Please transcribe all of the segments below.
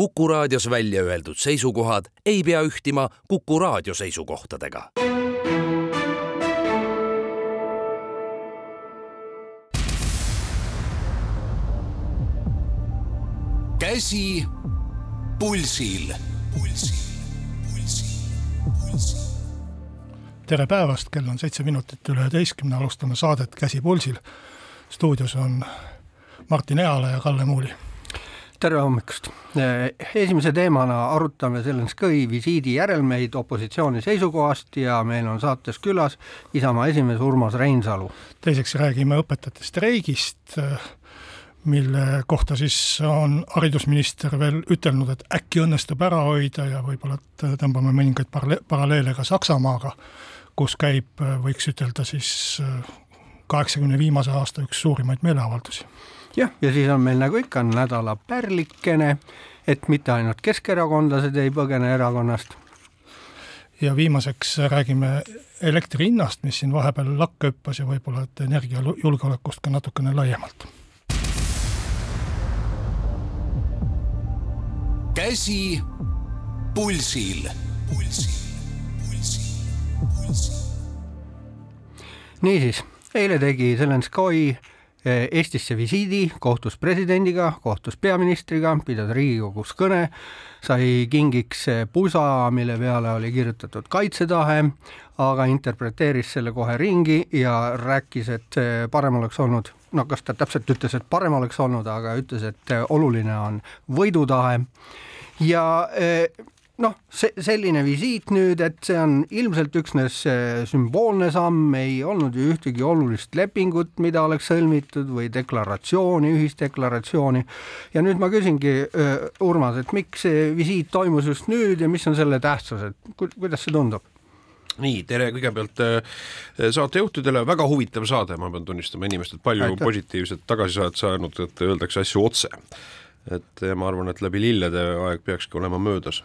Kuku raadios välja öeldud seisukohad ei pea ühtima Kuku raadio seisukohtadega. käsi pulsil, pulsil, pulsil, pulsil tere päevast, kell on seitse minutit üle üheteistkümne, alustame saadet Käsi pulsil. stuudios on Martin Eala ja Kalle Muuli. Tere hommikust! esimese teemana arutame Zelenskõi visiidi järelmeid opositsiooni seisukohast ja meil on saates külas Isamaa esimees Urmas Reinsalu. teiseks räägime õpetajate streigist, mille kohta siis on haridusminister veel ütelnud, et äkki õnnestub ära hoida ja võib-olla tõmbame mõningaid paralleele ka Saksamaaga kus käib, võiks ütelda siis kaheksakümne viimase aasta üks suurimaid meeleavaldusi. Jah, ja siis on meil nagu ikka nädala pärlikene, et mitte ainult keskerakondlased ei põgene erakonnast. ja viimaseks räägime elektri hinnast, mis siin vahepeal lakke hüppas ja võib-olla et energiajulgeolekust ka natukene laiemalt. käsi pulsil, pulsil niisiis, eile tegi Zelenskõi Eestisse visiidi, kohtus presidendiga, kohtus peaministriga, pidas Riigikogus kõne, sai kingiks pusa, mille peale oli kirjutatud kaitsetahe, aga interpreteeris selle kohe ringi ja rääkis, et parem oleks olnud, no kas ta täpselt ütles, et parem oleks olnud, aga ütles, et oluline on võidutahe. Ja eh, noh, see selline visiit nüüd, et see on ilmselt üksnes äh, sümboolne samm, ei olnud ju ühtegi olulist lepingut, mida oleks sõlmitud või deklaratsiooni, ühisdeklaratsiooni. ja nüüd ma küsingi, äh, Urmas, et miks see visiit toimus just nüüd ja mis on selle tähtsus, et kuidas see tundub? nii, tere kõigepealt äh, saatejuhtidele, väga huvitav saade, ma pean tunnistama, inimestelt palju Aitäh. positiivset tagasisidet saanud, et öeldakse asju otse et ma arvan, et läbi lillede aeg peakski olema möödas.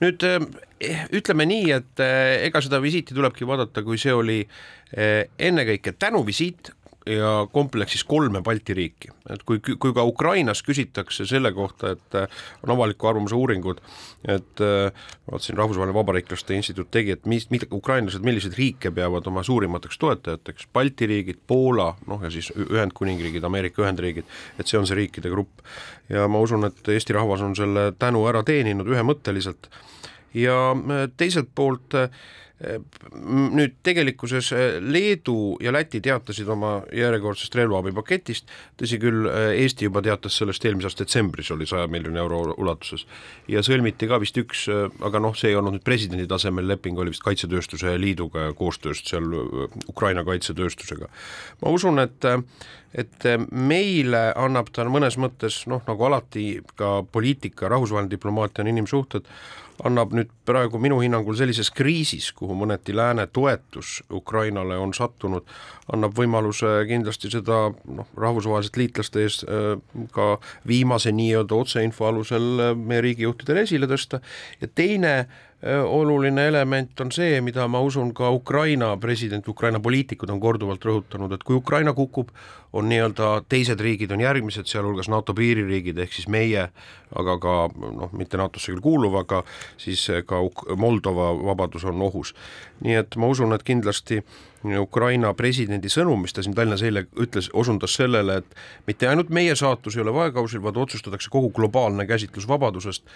nüüd eh, ütleme nii, et eh, ega seda visiiti tulebki vaadata, kui see oli eh, ennekõike tänuvisiit ja kompleksis kolme Balti riiki, et kui, kui ka Ukrainas küsitakse selle kohta, et äh, on avaliku arvamuse uuringud, et äh, vaatasin, Rahvusvaheline Vabariiklaste Instituut tegi, et mis, mida ukrainlased, milliseid riike peavad oma suurimateks toetajateks, Balti riigid, Poola, noh ja siis Ühendkuningriigid, Ameerika Ühendriigid, et see on see riikide grupp. ja ma usun, et Eesti rahvas on selle tänu ära teeninud ühemõtteliselt. Ja äh, teiselt poolt äh, nüüd tegelikkuses äh, Leedu ja Läti teatasid oma järjekordsest relvaabipaketist, tõsi küll, äh, Eesti juba teatas sellest eelmise aasta detsembris, oli saja miljoni euro ulatuses. ja sõlmiti ka vist üks, äh, aga noh, see ei olnud nüüd presidendi tasemel leping, oli vist Kaitsetööstuse Liiduga ja koostööst seal Ukraina kaitsetööstusega. ma usun, et et meile annab ta mõnes mõttes noh, nagu alati ka poliitika, rahvusvaheline diplomaatia on inimsuhted, annab nüüd praegu minu hinnangul sellises kriisis, kuhu mõneti lääne toetus Ukrainale on sattunud, annab võimaluse kindlasti seda noh, rahvusvaheliselt liitlaste ees äh, ka viimase nii-öelda otseinfo alusel meie riigijuhtidele esile tõsta. Ja teine äh, oluline element on see, mida ma usun, ka Ukraina president, Ukraina poliitikud on korduvalt rõhutanud, et kui Ukraina kukub, on nii-öelda teised riigid on järgmised, sealhulgas NATO piiririigid, ehk siis meie, aga ka noh, mitte NATO-sse küll kuuluv, aga siis ka Moldova vabadus on ohus. Nii et ma usun, et kindlasti Ukraina presidendi sõnum, mis ta siin Tallinnas eile ütles, osundas sellele, et mitte ainult meie saatus ei ole vaekausil, vaid otsustatakse kogu globaalne käsitlus vabadusest,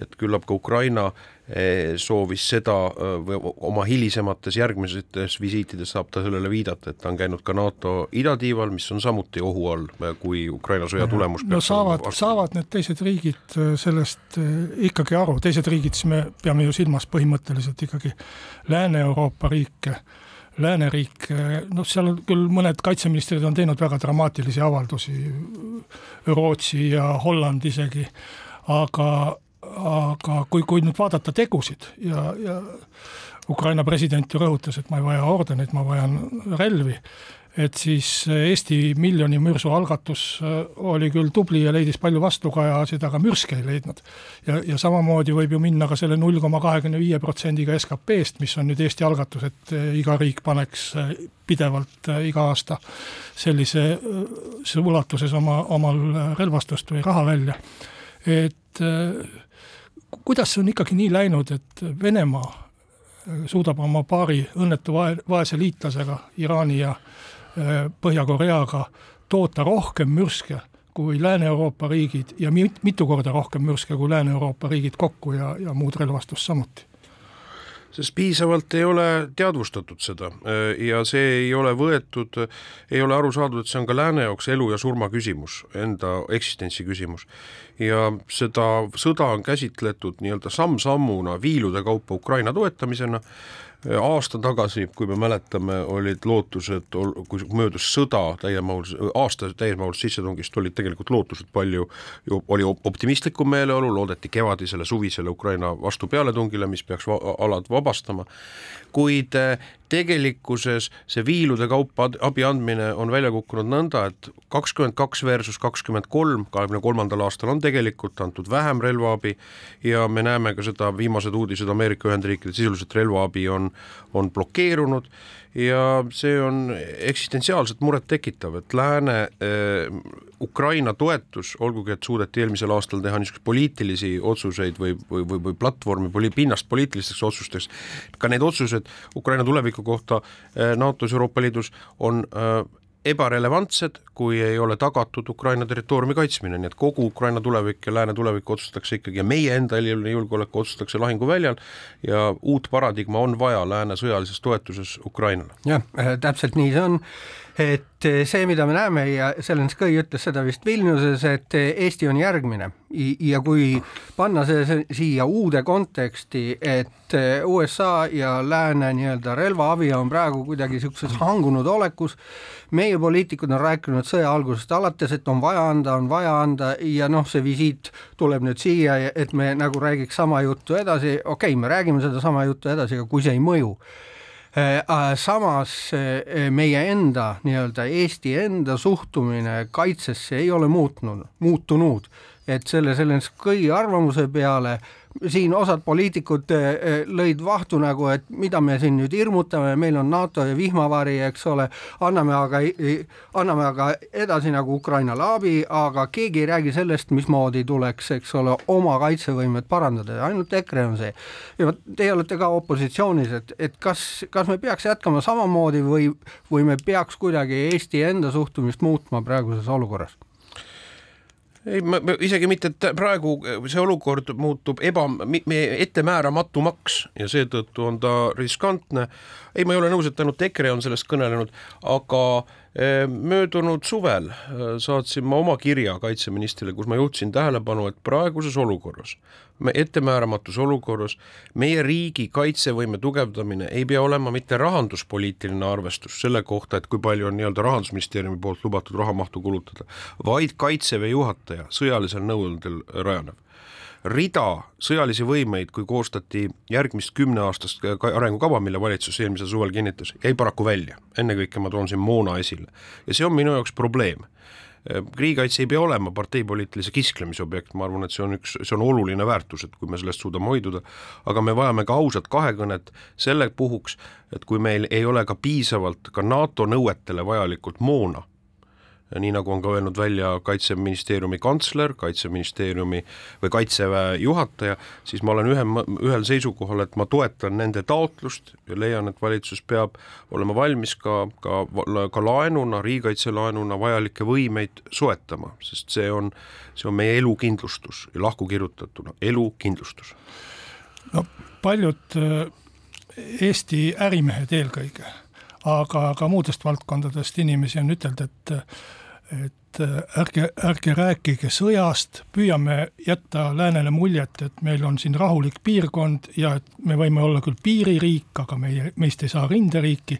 et küllap ka Ukraina eh, soovis seda eh, või oma hilisemates järgmisetes visiitides saab ta sellele viidata, et ta on käinud ka NATO idatiival, mis on samuti ohu all, kui Ukraina sõja tulemus no saavad, saavad need teised riigid eh, sellest ikkagi aru, teised riigid, siis me peame ju silmas põhimõtteliselt ikkagi Lääne-Euroopa riike lääneriik, noh, seal küll mõned kaitseministrid on teinud väga dramaatilisi avaldusi, Rootsi ja Holland isegi, aga, aga kui, kui nüüd vaadata tegusid ja, ja Ukraina president ju rõhutas, et ma ei vaja ordeneid, ma vajan relvi et siis Eesti miljoni mürsu algatus äh, oli küll tubli ja leidis palju vastukajasid, aga mürske ei leidnud. ja, ja samamoodi võib ju minna ka selle null koma kahekümne viie protsendiga SKP-st, mis on nüüd Eesti algatus, et äh, iga riik paneks äh, pidevalt iga aasta sellise ulatuses oma, omal relvastust või raha välja. et kuidas see on ikkagi nii läinud, et Venemaa äh, suudab oma paari õnnetu vae-, vaese liitlasega, Iraani ja äh, Põhja-Koreaga, toota rohkem mürske kui Lääne-Euroopa riigid ja mit-, mitu korda rohkem mürske kui Lääne-Euroopa riigid kokku ja, ja muud relvastust samuti sest piisavalt ei ole teadvustatud seda ja see ei ole võetud, ei ole aru saadud, et see on ka lääne jaoks elu ja surma küsimus, enda eksistentsi küsimus. ja seda sõda on käsitletud nii-öelda samm-sammuna viilude kaupa Ukraina toetamisena aasta tagasi, kui me mäletame, olid lootused, kui möödus sõda täiemahulis, aasta täiemahulisest sissetungist olid tegelikult lootused palju, oli optimistlikum meeleolu, loodeti kevadisele, suvisele Ukraina vastupealetungile, mis peaks va alad vabastama, kuid eh, tegelikkuses see viilude kaupa abi andmine on välja kukkunud nõnda, et kakskümmend kaks versus kakskümmend kolm, kahekümne kolmandal aastal on tegelikult antud vähem relvaabi ja me näeme ka seda, viimased uudised Ameerika Ühendriikide sisuliselt relvaabi on, on blokeerunud ja see on eksistentsiaalselt murettekitav, et lääne äh, Ukraina toetus, olgugi et suudeti eelmisel aastal teha niisuguseid poliitilisi otsuseid või, või, või, või platvormi poli, pinnast poliitilisteks otsusteks, ka need otsused Ukraina tuleviku kohta äh, NATO-s, Euroopa Liidus on äh, ebarelevantsed, kui ei ole tagatud Ukraina territooriumi kaitsmine, nii et kogu Ukraina tulevik ja lääne tulevik otsustatakse ikkagi ja meie enda julgeolek otsustatakse lahinguväljal ja uut paradigma on vaja lääne sõjalises toetuses Ukrainale. jah, täpselt nii see on et eh, see, mida me näeme ja Zelenskõi ütles seda vist Vilniuses, et eh, Eesti on järgmine. Ja kui panna see, siia uude konteksti, et eh, USA ja lääne nii-öelda relvaabi on praegu kuidagi niisuguses hangunud olekus, meie poliitikud on rääkinud sõja algusest alates, et on vaja anda, on vaja anda ja noh, see visiit tuleb nüüd siia, et me nagu räägiks sama juttu edasi, okei okay,, me räägime sedasama juttu edasi, aga kui see ei mõju samas äh, meie enda nii-öelda Eesti enda suhtumine kaitsesse ei ole muutnud, muutunud, et selle Zelenskõi arvamuse peale äh, siin osad poliitikud eh, eh, lõid vahtu nagu, et mida me siin nüüd hirmutame, meil on NATO ja vihmavari, eks ole, anname aga, anname aga edasi nagu Ukrainale abi, aga keegi ei räägi sellest, mismoodi tuleks, eks ole, oma kaitsevõimet parandada, ainult EKRE on see. ja teie olete ka opositsioonis, et, et kas, kas me peaks jätkama samamoodi või, või me peaks kuidagi Eesti enda suhtumist muutma praeguses olukorras? Ei, ma, isegi mitte, praegu see olukord muutub eba, ettemääramatumaks ja seetõttu on ta riskantne. ei, ma ei ole nõus, et ainult EKRE on sellest kõnelenud, aga möödunud suvel eh, saatsin ma oma kirja kaitseministrile, kus ma juhtisin tähelepanu, et praeguses olukorras ettemääramatus olukorras, meie riigi kaitsevõime tugevdamine ei pea olema mitte rahanduspoliitiline arvestus selle kohta, et kui palju on nii-öelda rahandusministeeriumi poolt lubatud rahamahtu kulutada, vaid kaitseväe juhataja sõjalisel nõudel rajanev rida sõjalisi võimeid, kui koostati järgmist kümneaastast arengukava, mille valitsus eelmisel suvel kinnitas, jäi paraku välja. ennekõike ma toon siin moona esile. Ja see on minu jaoks probleem. Äh, riigikaitse ei pea olema parteipoliitilise kisklemise objekt, ma arvan, et see on üks, see on oluline väärtus, et kui me sellest suudame hoiduda, aga me vajame ka ausat kahekõnet selle puhuks, et kui meil ei ole ka piisavalt ka NATO nõuetele vajalikult moona, nii nagu on ka öelnud välja Kaitseministeeriumi kantsler, Kaitseministeeriumi või Kaitseväe juhataja, siis ma olen ühe, ühel seisukohal, et ma toetan nende taotlust ja leian, et valitsus peab olema valmis ka, ka, ka laenuna, riigikaitselaenuna vajalikke võimeid soetama, sest see on, see on meie elukindlustus lahku kirjutatuna, elukindlustus. no paljud äh, Eesti ärimehed eelkõige aga ka muudest valdkondadest inimesi on ütelnud, et et äh, ärge, ärge rääkige sõjast, püüame jätta läänele muljet, et meil on siin rahulik piirkond ja et me võime olla küll piiririik, aga meie, meist ei saa rinderiiki,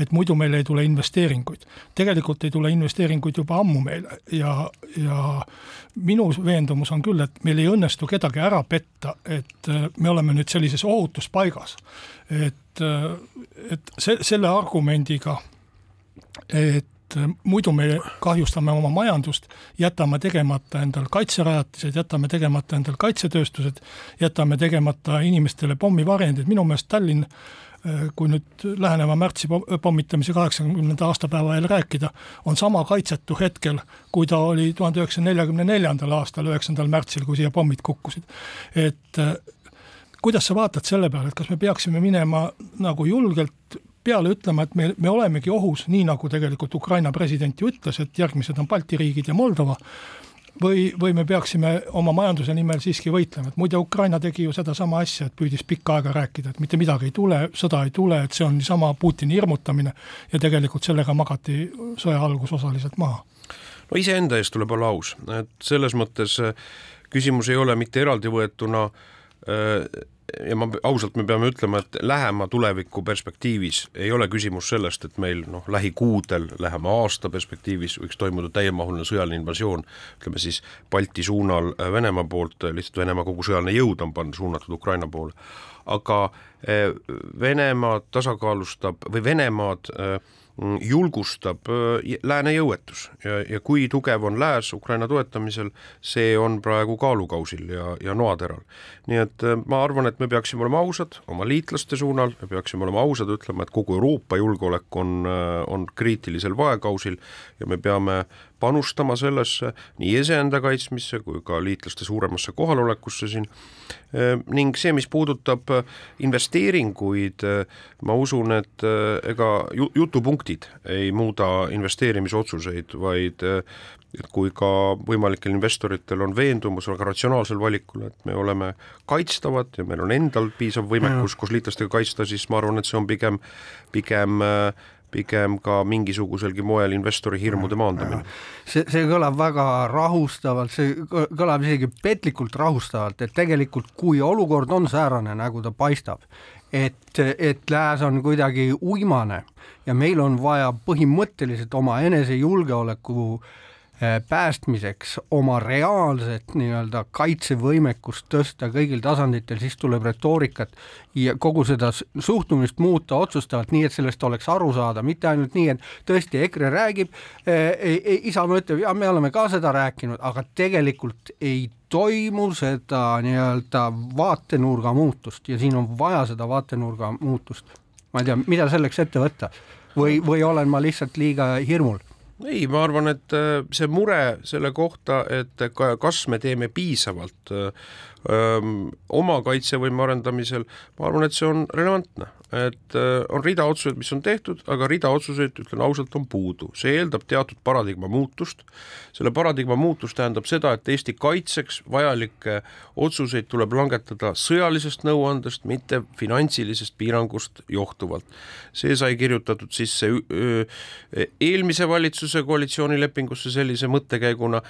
et muidu meil ei tule investeeringuid. tegelikult ei tule investeeringuid juba ammu meile ja, ja minu veendumus on küll, et meil ei õnnestu kedagi ära petta, et äh, me oleme nüüd sellises ohutuspaigas. et, äh, et se-, selle argumendiga, et äh, muidu me kahjustame oma majandust, jätame tegemata endal kaitserajatised, jätame tegemata endal kaitsetööstused, jätame tegemata inimestele pommivarjendid, minu meelest Tallinn äh, kui nüüd läheneva märtsi pommitamise kaheksakümnenda aastapäeva eel rääkida, on sama kaitsetu hetkel, kui ta oli tuhande üheksasaja neljakümne neljandal aastal, üheksandal märtsil, kui siia pommid kukkusid. et äh, kuidas sa vaatad selle peale, et kas me peaksime minema nagu julgelt peale ütlema, et me, me olemegi ohus, nii nagu tegelikult Ukraina president ju ütles, et järgmised on Balti riigid ja Moldova, või, või me peaksime oma majanduse nimel siiski võitlema, et muide Ukraina tegi ju sedasama asja, et püüdis pikka aega rääkida, et mitte midagi ei tule, sõda ei tule, et see on niisama Putini hirmutamine ja tegelikult sellega magati sõja algus osaliselt maha. no iseenda eest tuleb olla aus, et selles mõttes äh, küsimus ei ole mitte eraldivõetuna äh, ja ma ausalt, me peame ütlema, et lähema tuleviku perspektiivis ei ole küsimus sellest, et meil noh, lähikuudel, lähema aasta perspektiivis võiks toimuda täiemahuline sõjaline invasioon, ütleme siis Balti suunal äh, Venemaa poolt, lihtsalt Venemaa kogu sõjaline jõud on pannud, suunatud Ukraina poole. aga äh, Venemaa tasakaalustab või Venemaad äh, julgustab äh, lääne jõuetus ja, ja kui tugev on lääs Ukraina toetamisel, see on praegu kaalukausil ja, ja noateral. nii et äh, ma arvan, et me peaksime olema ausad oma liitlaste suunal, me peaksime olema ausad, ütlema, et kogu Euroopa julgeolek on, äh, on kriitilisel vaekausil ja me peame panustama sellesse nii iseenda kaitsmisse kui ka liitlaste suuremasse kohalolekusse siin. Ning see, mis puudutab investeeringuid, ma usun, et ega jutupunktid ei muuda investeerimisotsuseid, vaid et kui ka võimalikel investoritel on veendumus väga ratsionaalsel valikul, et me oleme kaitstavad ja meil on endal piisav võimekus koos liitlastega kaitsta, siis ma arvan, et see on pigem, pigem äh, pigem ka mingisuguselgi moel investori hirmude maandamine. see, see kõlab väga rahustavalt, see kõlab isegi petlikult rahustavalt, et tegelikult kui olukord on säärane, nagu ta paistab, et, et lääs on kuidagi uimane ja meil on vaja põhimõtteliselt oma enesejulgeoleku äh, Äh, päästmiseks oma reaalset nii-öelda kaitsevõimekust tõsta kõigil tasanditel, siis tuleb retoorikat ja kogu seda suhtumist muuta otsustavalt, nii et sellest oleks aru saada, mitte ainult nii, et tõesti EKRE räägib eh,, Isamaa ütleb, ja me oleme ka seda rääkinud, aga tegelikult ei toimu seda nii-öelda vaatenurga muutust ja siin on vaja seda vaatenurga muutust. ma ei tea, mida selleks ette võtta. Või, või olen ma lihtsalt liiga hirmul ei, ma arvan, et äh, see mure selle kohta, et kas me teeme piisavalt äh, oma kaitsevõime arendamisel, ma arvan, et see on relevantne et äh, on rida otsuseid, mis on tehtud, aga rida otsuseid, ütlen ausalt, on puudu. see eeldab teatud paradigma muutust, selle paradigma muutus tähendab seda, et Eesti kaitseks vajalikke otsuseid tuleb langetada sõjalisest nõuandest, mitte finantsilisest piirangust johtuvalt. see sai kirjutatud sisse eelmise valitsuse koalitsioonilepingusse sellise mõttekäiguna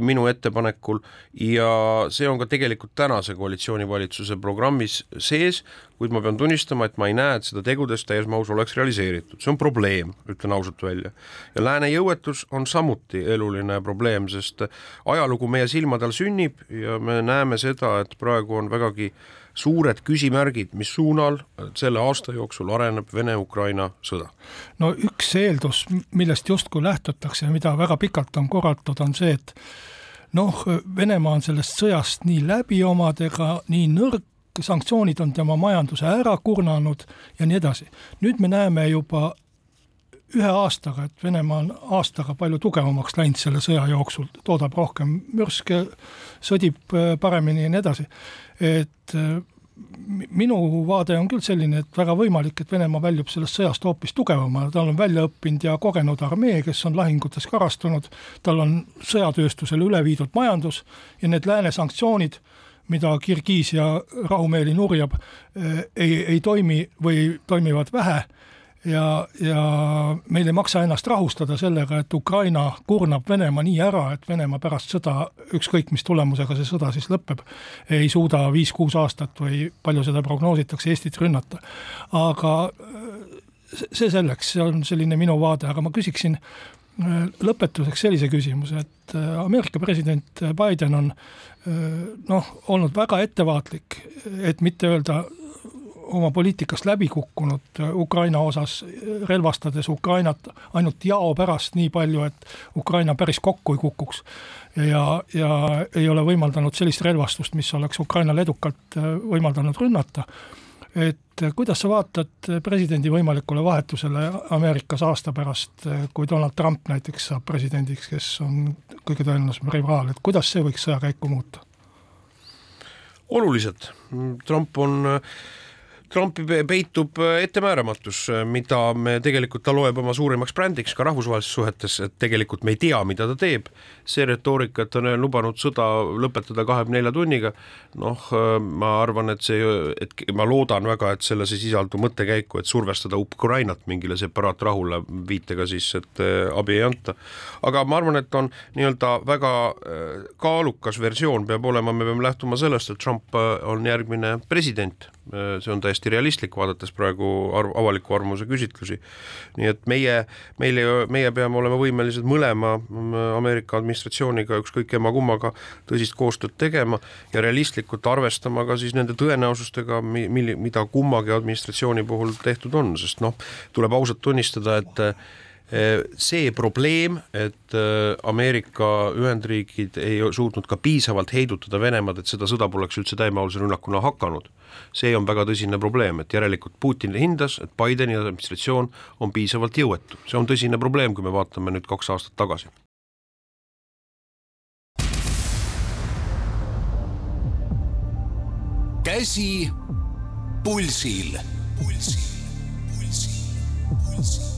minu ettepanekul ja see on ka tegelikult tänase koalitsioonivalitsuse programmis sees, kuid ma pean tunnistama, et ma ei näe, et seda tegudes täies mahus oleks realiseeritud, see on probleem, ütlen ausalt välja. ja lääne jõuetus on samuti eluline probleem, sest ajalugu meie silmade all sünnib ja me näeme seda, et praegu on vägagi suured küsimärgid, mis suunal selle aasta jooksul areneb Vene-Ukraina sõda? no üks eeldus, millest justkui lähtutakse ja mida väga pikalt on korratud, on see, et noh, Venemaa on sellest sõjast nii läbi omadega, nii nõrk, sanktsioonid on tema majanduse ära kurnanud ja nii edasi. nüüd me näeme juba ühe aastaga, et Venemaa on aastaga palju tugevamaks läinud selle sõja jooksul, toodab rohkem mürske, sõdib äh, paremini ja nii edasi. et äh, minu vaade on küll selline, et väga võimalik, et Venemaa väljub sellest sõjast hoopis tugevamana, tal on välja õppinud ja kogenud armee, kes on lahingutes karastunud, tal on sõjatööstusele üle viidud majandus ja need lääne sanktsioonid mida Kirgiisia rahumeeli nurjab, eh, ei, ei toimi või toimivad vähe ja, ja meil ei maksa ennast rahustada sellega, et Ukraina kurnab Venemaa nii ära, et Venemaa pärast sõda, ükskõik mis tulemusega see sõda siis lõpeb, ei suuda viis-kuus aastat või palju seda prognoositakse, Eestit rünnata. aga eh, see selleks, see on selline minu vaade, aga ma küsiksin eh, lõpetuseks sellise küsimuse, et Ameerika president Biden on noh, olnud väga ettevaatlik, et mitte öelda oma poliitikast läbi kukkunud Ukraina osas, relvastades Ukrainat ainult jao pärast nii palju, et Ukraina päris kokku ei kukuks. ja, ja ei ole võimaldanud sellist relvastust, mis oleks Ukrainal edukalt võimaldanud rünnata et kuidas sa vaatad presidendi võimalikule vahetusele Ameerikas aasta pärast, kui Donald Trump näiteks saab presidendiks, kes on kõige tõenäolisem rivaal, et kuidas see võiks sõjakäiku muuta? oluliselt, Trump on Trumpi peitub ettemääramatus, mida me tegelikult, ta loeb oma suurimaks brändiks ka rahvusvahelistes suhetes, et tegelikult me ei tea, mida ta teeb. see retoorika, et ta on lubanud sõda lõpetada kahekümne nelja tunniga, noh, ma arvan, et see, et ma loodan väga, et selles ei sisaldu mõttekäiku, et survestada Ukrainat mingile separaatrahule, viitega siis, et äh, abi ei anta. aga ma arvan, et on nii-öelda väga äh, kaalukas versioon peab olema, me peame lähtuma sellest, et Trump äh, on järgmine president see on täiesti realistlik, vaadates praegu arv, avaliku arvamuse küsitlusi. nii et meie, meile, meie peame olema võimelised mõlema Ameerika administratsiooniga, ükskõik emma-kummaga, tõsist koostööd tegema ja realistlikult arvestama ka siis nende tõenäosustega, mil-, mida kummagi administratsiooni puhul tehtud on, sest noh, tuleb ausalt tunnistada, et see probleem, et äh, Ameerika Ühendriigid ei suutnud ka piisavalt heidutada Venemaad, et seda sõda poleks üldse täiemahulise rünnakuna hakanud, see on väga tõsine probleem, et järelikult Putin hindas, et Bideni administratsioon on piisavalt jõuetu, see on tõsine probleem, kui me vaatame nüüd kaks aastat tagasi. käsi pulsil, pulsil, pulsil, pulsil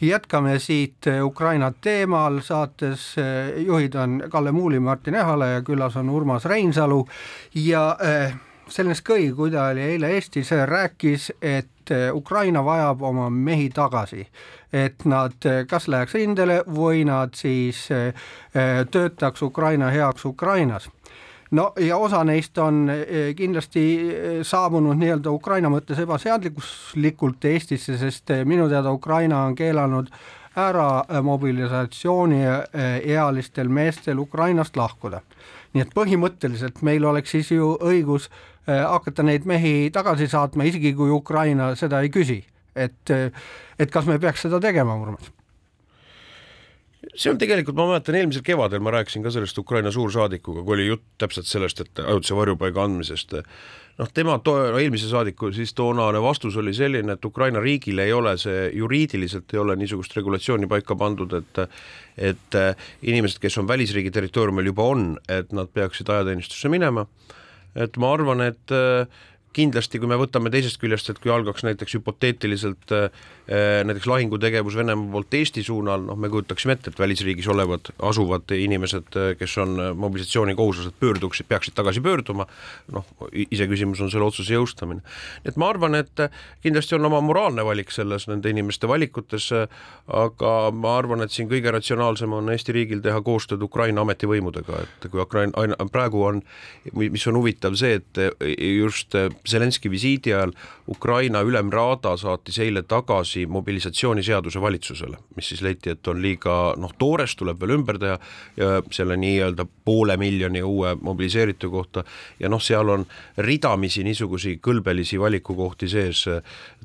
jätkame siit eh, Ukraina teemal, saates eh, juhid on Kalle Muuli, Martin Ehala ja külas on Urmas Reinsalu. Ja Zelenskõi, kui ta oli eile Eestis, rääkis, et Ukraina vajab oma mehi tagasi, et nad kas läheks rindele või nad siis töötaks Ukraina heaks Ukrainas no ja osa neist on eh, kindlasti eh, saabunud nii-öelda Ukraina mõttes ebaseaduslikult Eestisse, sest minu teada Ukraina on keelanud ära mobilisatsiooni ealistel meestel Ukrainast lahkuda. nii et põhimõtteliselt meil oleks siis ju õigus hakata neid mehi tagasi saatma, isegi kui Ukraina seda ei küsi, et, et kas me peaks seda tegema, Urmas? See on tegelikult, ma mäletan, eelmisel kevadel ma rääkisin ka sellest Ukraina suursaadikuga, kui oli jutt täpselt sellest, et ajutise varjupaiga andmisest, noh, tema to-, eelmise saadiku siis toonane vastus oli selline, et Ukraina riigil ei ole see, juriidiliselt ei ole niisugust regulatsiooni paika pandud, et et inimesed, kes on välisriigi territooriumil juba on, et nad peaksid ajateenistusse minema, et ma arvan, et kindlasti, kui me võtame teisest küljest, et kui algaks näiteks hüpoteetiliselt äh, näiteks lahingutegevus Venemaa poolt Eesti suunal, noh, me kujutaksime ette, et välisriigis olevad, asuvad inimesed, äh, kes on äh, mobilisatsioonikohuslased, pöörduksid, peaksid tagasi pöörduma, noh, iseküsimus on selle otsuse jõustamine. et ma arvan, et kindlasti on oma moraalne valik selles, nende inimeste valikutes, aga ma arvan, et siin kõige ratsionaalsem on Eesti riigil teha koostööd Ukraina ametivõimudega, et kui Ukraina, praegu on, mis on huvitav see, et just Zelenski visiidi ajal Ukraina ülemraada saatis eile tagasi mobilisatsiooniseaduse valitsusele, mis siis leiti, et on liiga noh, toores, tuleb veel ümber teha selle nii-öelda poole miljoni uue mobiliseeritu kohta. Ja noh, seal on ridamisi niisugusi kõlbelisi valikukohti sees,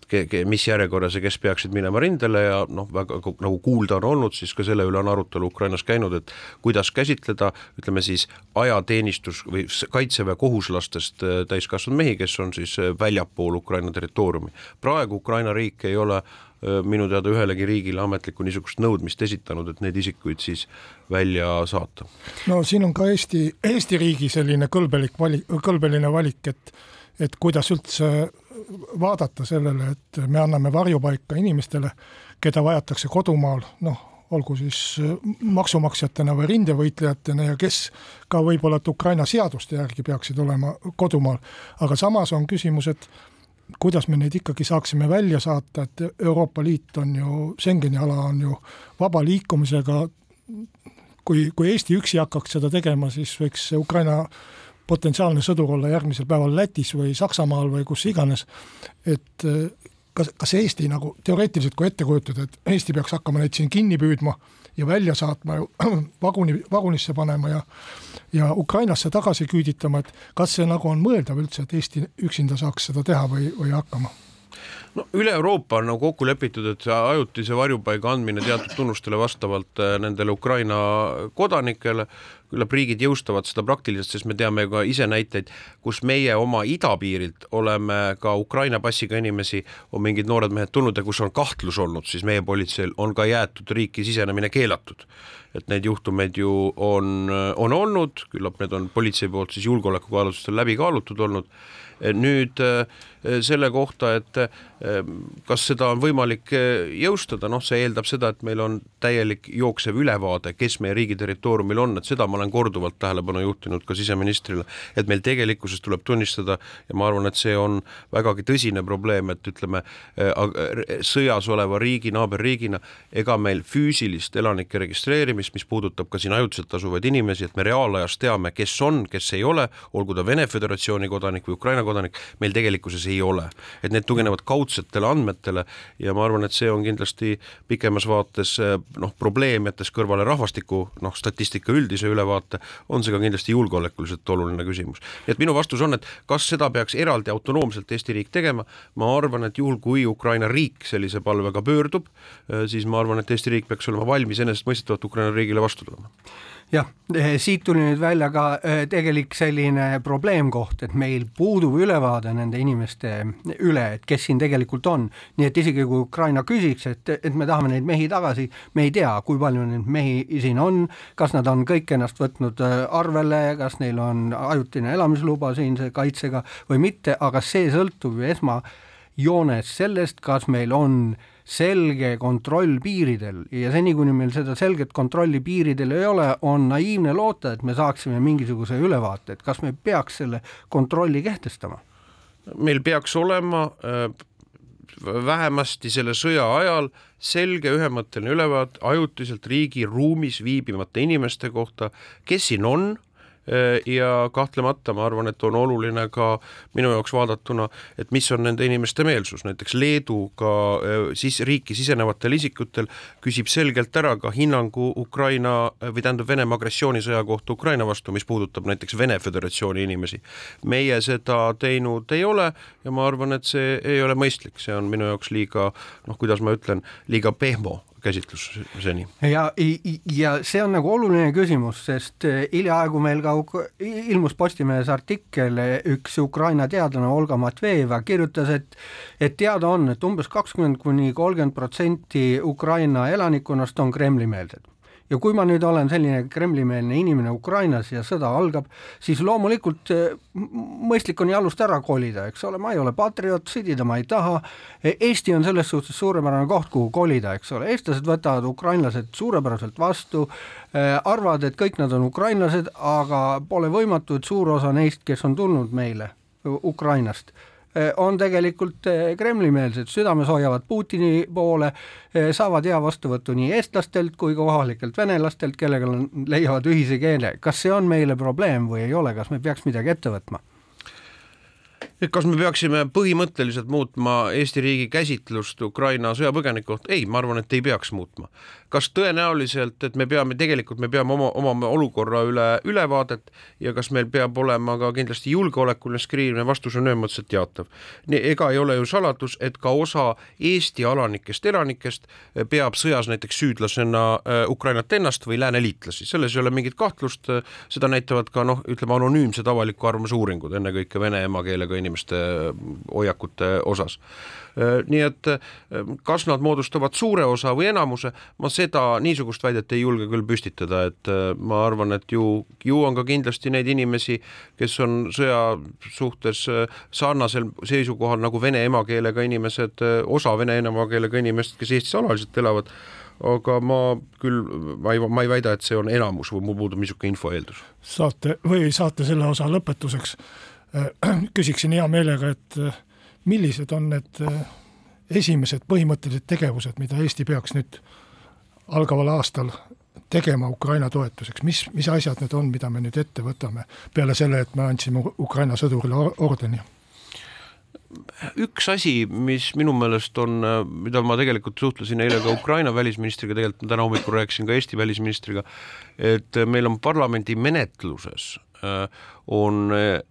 et ke, ke, mis järjekorras ja kes peaksid minema rindele ja noh, väga nagu kuulda on olnud, siis ka selle üle on arutelu Ukrainas käinud, et kuidas käsitleda, ütleme siis ajateenistus või kaitseväe kohuslastest äh, täiskasvanud mehi, kes on siis äh, väljapool Ukraina territooriumi. praegu Ukraina riik ei ole äh, minu teada ühelegi riigile ametlikku niisugust nõudmist esitanud, et neid isikuid siis välja saata. no siin on ka Eesti, Eesti riigi selline kõlbelik valik, kõlbeline valik, et et kuidas üldse vaadata sellele, et me anname varjupaika inimestele, keda vajatakse kodumaal, noh, olgu siis maksumaksjatena või rindevõitlejatena ja kes ka võib-olla, et Ukraina seaduste järgi peaksid olema kodumaal, aga samas on küsimus, et kuidas me neid ikkagi saaksime välja saata, et Euroopa Liit on ju, Schengeni ala on ju vaba liikumisega, kui, kui Eesti üksi hakkaks seda tegema, siis võiks Ukraina potentsiaalne sõdur olla järgmisel päeval Lätis või Saksamaal või kus iganes, et kas, kas Eesti nagu teoreetiliselt, kui ette kujutada, et Eesti peaks hakkama neid siin kinni püüdma ja välja saatma, vaguni, vagunisse panema ja ja Ukrainasse tagasi küüditama, et kas see nagu on mõeldav üldse, et Eesti üksinda saaks seda teha või, või hakkama? No üle Euroopa on nagu kokku lepitud, et ajutise varjupaiga andmine teatud tunnustele vastavalt äh, nendele Ukraina kodanikele, küllap riigid jõustavad seda praktiliselt, sest me teame ka ise näiteid, kus meie oma idapiirilt oleme ka Ukraina passiga inimesi, on mingid noored mehed tulnud ja kus on kahtlus olnud, siis meie politseil on ka jäetud riiki sisenemine keelatud. et neid juhtumeid ju on, on olnud, küllap need on politsei poolt siis julgeolekukaalutlustel läbi kaalutud olnud nüüd äh, selle kohta, et äh, kas seda on võimalik äh, jõustada, noh, see eeldab seda, et meil on täielik jooksev ülevaade, kes meie riigi territooriumil on, et seda ma olen korduvalt tähelepanu juhtinud ka siseministrile, et meil tegelikkuses tuleb tunnistada ja ma arvan, et see on vägagi tõsine probleem, et ütleme, sõjas oleva riigi, naaberriigina, ega meil füüsilist elanike registreerimist, mis puudutab ka siin ajutiselt asuvaid inimesi, et me reaalajas teame, kes on, kes ei ole, olgu ta Vene Föderatsiooni kodanik või Ukraina kodanik, meil tegelikkuses ei ole. et need tuginevad kaudsetele andmetele ja ma arvan, et see on kindlasti pikemas vaates noh, probleem, jättes kõrvale rahvastiku noh, statistika üldise ülevaate, on see ka kindlasti julgeolekuliselt oluline küsimus. et minu vastus on, et kas seda peaks eraldi autonoomselt Eesti riik tegema, ma arvan, et juhul, kui Ukraina riik sellise palvega pöördub, siis ma arvan, et Eesti riik peaks olema valmis enesestmõistetavalt Ukraina riigile vastu tulema jah, eh, siit tuli nüüd välja ka eh, tegelik selline probleemkoht, et meil puudub ülevaade nende inimeste üle, et kes siin tegelikult on. nii et isegi kui Ukraina küsiks, et, et me tahame neid mehi tagasi, me ei tea, kui palju neid mehi siin on, kas nad on kõik ennast võtnud eh, arvele, kas neil on ajutine elamisluba siinse kaitsega või mitte, aga see sõltub ju esmajoones sellest, kas meil on selge kontroll piiridel ja seni, kuni meil seda selget kontrolli piiridel ei ole, on naiivne loota, et me saaksime mingisuguse ülevaate, et kas me peaks selle kontrolli kehtestama? meil peaks olema äh, vähemasti selle sõja ajal selge ühemõtteline ülevaate ajutiselt riigi ruumis viibivate inimeste kohta, kes siin on ja kahtlemata ma arvan, et on oluline ka minu jaoks vaadatuna, et mis on nende inimeste meelsus, näiteks Leedu ka äh, siis riiki sisenevatel isikutel küsib selgelt ära ka hinnangu Ukraina või tähendab Venemaa agressioonisõja kohta Ukraina vastu, mis puudutab näiteks Vene Föderatsiooni inimesi. meie seda teinud ei ole ja ma arvan, et see ei ole mõistlik, see on minu jaoks liiga noh, kuidas ma ütlen, liiga pehmo käsitlus seni. ja, ja see on nagu oluline küsimus, sest eh, hiljaaegu meil ka ilmus Postimehes artikkel, eh, üks Ukraina teadlane Olga Matvejeva kirjutas, et et teada on, et umbes kakskümmend kuni kolmkümmend protsenti Ukraina elanikkonnast on Kremli-meelsed ja kui ma nüüd olen selline Kremli-meelne inimene Ukrainas ja sõda algab, siis loomulikult eh, mõistlik on jalust ära kolida, eks ole, ma ei ole patrioot, sõdida ma ei taha. E, Eesti on selles suhtes suurepärane koht, kuhu kolida, eks ole, eestlased võtavad ukrainlased suurepäraselt vastu, eh, arvavad, et kõik nad on ukrainlased, aga pole võimatu, et suur osa neist, kes on tulnud meile Ukrainast on tegelikult eh, Kremli-meelsed, südames hoiavad Putini poole, eh, saavad hea vastuvõttu nii eestlastelt kui ka kohalikelt venelastelt, kellega leiavad ühise keele. kas see on meile probleem või ei ole, kas me peaks midagi ette võtma? kas me peaksime põhimõtteliselt muutma Eesti riigi käsitlust Ukraina sõjapõgenike kohta, ei, ma arvan, et ei peaks muutma. Kas tõenäoliselt, et me peame, tegelikult me peame oma, omama olukorra üle ülevaadet ja kas meil peab olema ka kindlasti julgeolekuline skriinimine, vastus on ühemõtteliselt jaatav. ega ei ole ju saladus, et ka osa Eesti alanikest elanikest peab sõjas näiteks süüdlasena äh, Ukrainat ennast või lääneliitlasi, selles ei ole mingit kahtlust, seda näitavad ka noh, ütleme anonüümsed avaliku arvamuse uuringud, ennekõike vene emakeelega inimeste hoiakute osas. Nii et kas nad moodustavad suure osa või enamuse, ma seda, niisugust väidet ei julge küll püstitada, et ma arvan, et ju, ju on ka kindlasti neid inimesi, kes on sõja suhtes sarnasel seisukohal nagu vene emakeelega inimesed, osa vene emakeelega inimesed, kes Eestis alaliselt elavad aga ma küll, ma ei, ma ei väida, et see on enamus või mul puudub niisugune info eeldus. saate või saate selle osa lõpetuseks Äh, küsiksin hea meelega, et äh, millised on need äh, esimesed põhimõttelised tegevused, mida Eesti peaks nüüd algaval aastal tegema Ukraina toetuseks, mis, mis asjad need on, mida me nüüd ette võtame, peale selle, et me andsime Ukraina sõdurile ordeni? üks asi, mis minu meelest on, mida ma tegelikult suhtlesin eile ka Ukraina välisministriga, tegelikult täna hommikul rääkisin ka Eesti välisministriga, et meil on parlamendi menetluses Äh, on äh,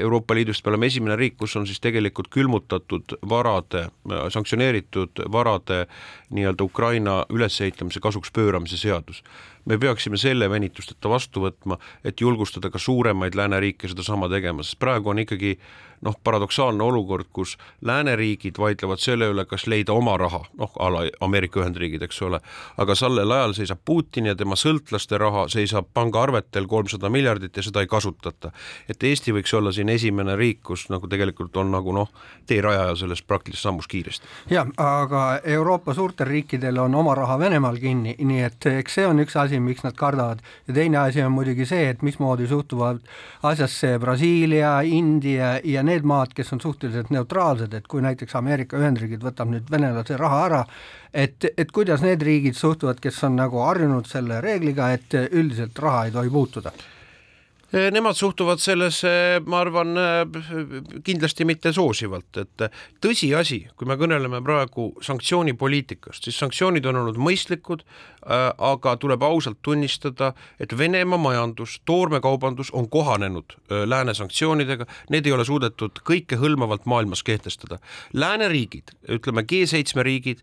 Euroopa Liidust, me oleme esimene riik, kus on siis tegelikult külmutatud varade, äh, sanktsioneeritud varade nii-öelda Ukraina ülesehitamise kasuks pööramise seadus. me peaksime selle venitusteta vastu võtma, et julgustada ka suuremaid lääneriike sedasama tegema, sest praegu on ikkagi noh, paradoksaalne olukord, kus lääneriigid vaidlevad selle üle, kas leida oma raha, noh, a la Ameerika Ühendriigid, eks ole, aga sellel ajal seisab Putin ja tema sõltlaste raha seisab pangaarvetel kolmsada miljardit ja seda ei kasutata. et Eesti võiks olla siin esimene riik, kus nagu tegelikult on nagu noh, teerajaja selles praktilises sammus kiiresti. jah, aga Euroopa suurtel riikidel on oma raha Venemaal kinni, nii et eks see on üks asi, miks nad kardavad ja teine asi on muidugi see, et mismoodi suhtuvad asjasse Brasiilia, India ja need maad, kes on suhteliselt neutraalsed, et kui näiteks Ameerika Ühendriigid võtab nüüd venelase raha ära, et, et kuidas need riigid suhtuvad, kes on nagu harjunud selle reegliga, et üldiselt raha ei tohi puutuda nemad suhtuvad sellesse, ma arvan, eh, kindlasti mitte soosivalt, et tõsiasi, kui me kõneleme praegu sanktsioonipoliitikast, siis sanktsioonid on olnud mõistlikud, eh, aga tuleb ausalt tunnistada, et Venemaa majandus, toormekaubandus on kohanenud lääne sanktsioonidega, need ei ole suudetud kõikehõlmavalt maailmas kehtestada. lääneriigid, ütleme G7 riigid,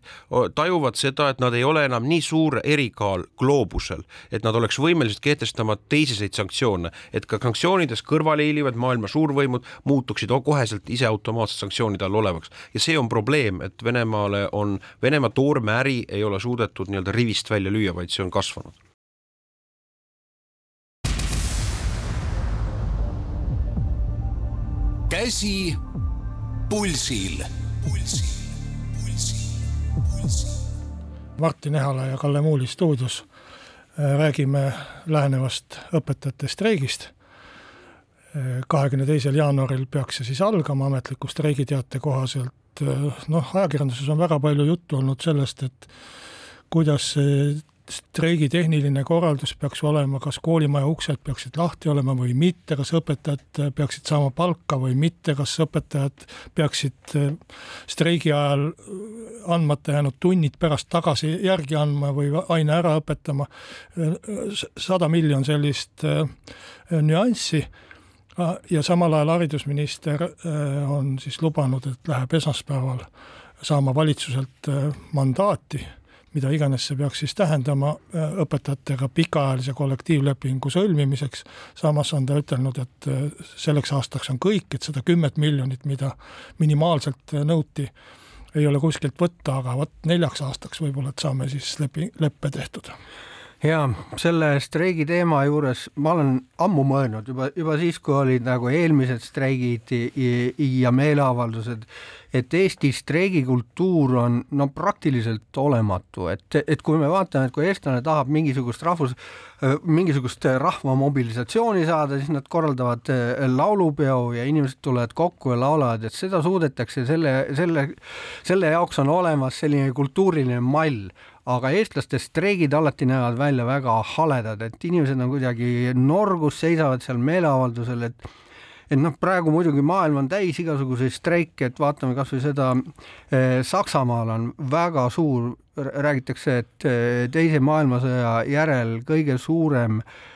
tajuvad seda, et nad ei ole enam nii suur erikaal gloobusel, et nad oleks võimelised kehtestama teiseseid sanktsioone, et et ka sanktsioonidest kõrvale hiilivad maailma suurvõimud muutuksid koheselt ise automaatselt sanktsioonide all olevaks ja see on probleem, et Venemaale on, Venemaa toormeäri ei ole suudetud nii-öelda rivist välja lüüa, vaid see on kasvanud. käsi pulsil, pulsil, pulsil, pulsil. Martin Ehala ja Kalle Muuli stuudios räägime lähenevast õpetajate streigist. Äh, kahekümne teisel jaanuaril peaks see siis algama ametliku streigiteate kohaselt. Äh, noh, ajakirjanduses on väga palju juttu olnud sellest, et kuidas see streigi tehniline korraldus peaks olema, kas koolimaja uksed peaksid lahti olema või mitte, kas õpetajad peaksid saama palka või mitte, kas õpetajad peaksid eh, streigi ajal andmata jäänud tunnid pärast tagasi järgi andma või aine ära õpetama. sada miljon sellist nüanssi ja samal ajal haridusminister on siis lubanud, et läheb esmaspäeval saama valitsuselt mandaati mida iganes see peaks siis tähendama, äh, õpetajatega pikaajalise kollektiivlepingu sõlmimiseks, samas on ta ütelnud, et äh, selleks aastaks on kõik, et seda kümmet miljonit, mida minimaalselt äh, nõuti, ei ole kuskilt võtta, aga vot neljaks aastaks võib-olla, et saame siis lepi, leppe tehtud ja selle streigi teema juures ma olen ammu mõelnud juba, juba siis, kui olid nagu eelmised streigid ja meeleavaldused, et Eesti streigikultuur on no praktiliselt olematu, et, et kui me vaatame, et kui eestlane tahab mingisugust rahvus, mingisugust rahva mobilisatsiooni saada, siis nad korraldavad laulupeo ja inimesed tulevad kokku ja laulavad, et seda suudetakse selle, selle, selle jaoks on olemas selline kultuuriline mall aga eestlaste streigid alati näevad välja väga haledad, et inimesed on kuidagi norgus, seisavad seal meeleavaldusel, et et noh, praegu muidugi maailm on täis igasuguseid streike, et vaatame kasvõi seda eh,, Saksamaal on väga suur, räägitakse, et eh, teise maailmasõja järel kõige suurem eh,